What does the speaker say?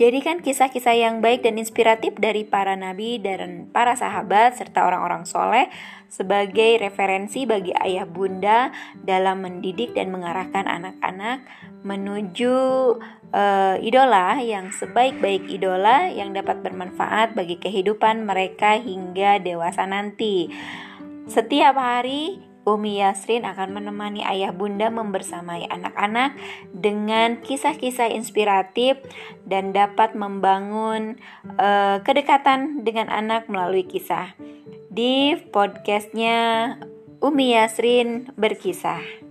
Jadikan kisah-kisah yang baik dan inspiratif dari para nabi dan para sahabat serta orang-orang soleh sebagai referensi bagi ayah bunda dalam mendidik dan mengarahkan anak-anak menuju uh, idola yang sebaik-baik idola yang dapat bermanfaat bagi kehidupan mereka hingga dewasa nanti. Setiap hari Umi Yasrin akan menemani ayah bunda membersamai anak-anak dengan kisah-kisah inspiratif dan dapat membangun uh, kedekatan dengan anak melalui kisah. Di podcastnya Umi Yasrin berkisah.